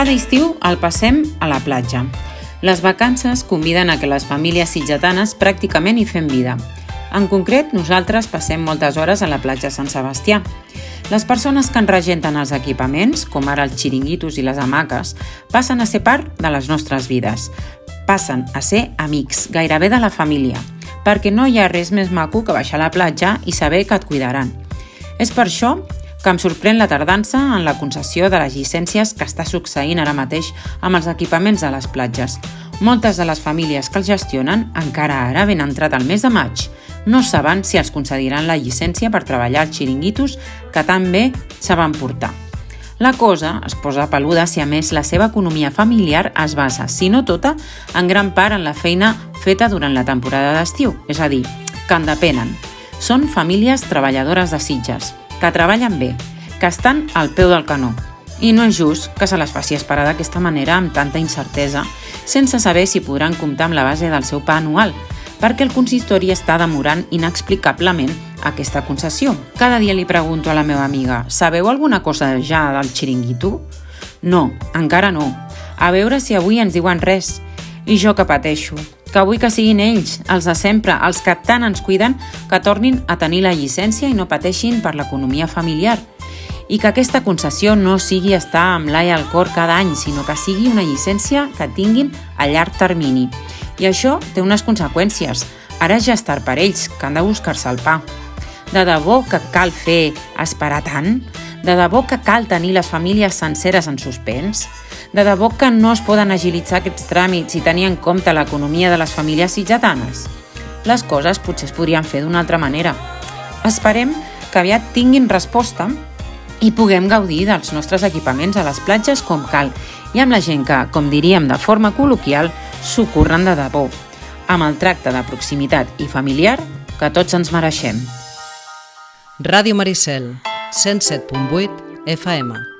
Cada estiu el passem a la platja. Les vacances conviden a que les famílies sitgetanes pràcticament hi fem vida. En concret, nosaltres passem moltes hores a la platja Sant Sebastià. Les persones que en regenten els equipaments, com ara els xiringuitos i les hamaques, passen a ser part de les nostres vides. Passen a ser amics, gairebé de la família, perquè no hi ha res més maco que baixar a la platja i saber que et cuidaran. És per això que em sorprèn la tardança en la concessió de les llicències que està succeint ara mateix amb els equipaments de les platges. Moltes de les famílies que els gestionen, encara ara ben entrat el mes de maig, no saben si els concediran la llicència per treballar als xiringuitos que tan bé saben portar. La cosa es posa peluda si a més la seva economia familiar es basa, si no tota, en gran part en la feina feta durant la temporada d'estiu, és a dir, que en depenen. Són famílies treballadores de Sitges, que treballen bé, que estan al peu del canó. I no és just que se les faci esperar d'aquesta manera amb tanta incertesa, sense saber si podran comptar amb la base del seu pa anual, perquè el consistori està demorant inexplicablement aquesta concessió. Cada dia li pregunto a la meva amiga «Sabeu alguna cosa ja del xiringuito?» No, encara no. A veure si avui ens diuen res. I jo que pateixo que vull que siguin ells, els de sempre, els que tant ens cuiden, que tornin a tenir la llicència i no pateixin per l'economia familiar. I que aquesta concessió no sigui estar amb l'ai al cor cada any, sinó que sigui una llicència que tinguin a llarg termini. I això té unes conseqüències. Ara ja és tard per ells, que han de buscar-se el pa. De debò que cal fer esperar tant? De debò que cal tenir les famílies senceres en suspens? De debò que no es poden agilitzar aquests tràmits i tenir en compte l'economia de les famílies sitjatanes? Les coses potser es podrien fer d'una altra manera. Esperem que aviat tinguin resposta i puguem gaudir dels nostres equipaments a les platges com cal i amb la gent que, com diríem de forma col·loquial, s'ho curren de debò, amb el tracte de proximitat i familiar que tots ens mereixem. Ràdio Maricel, 107.8 FM.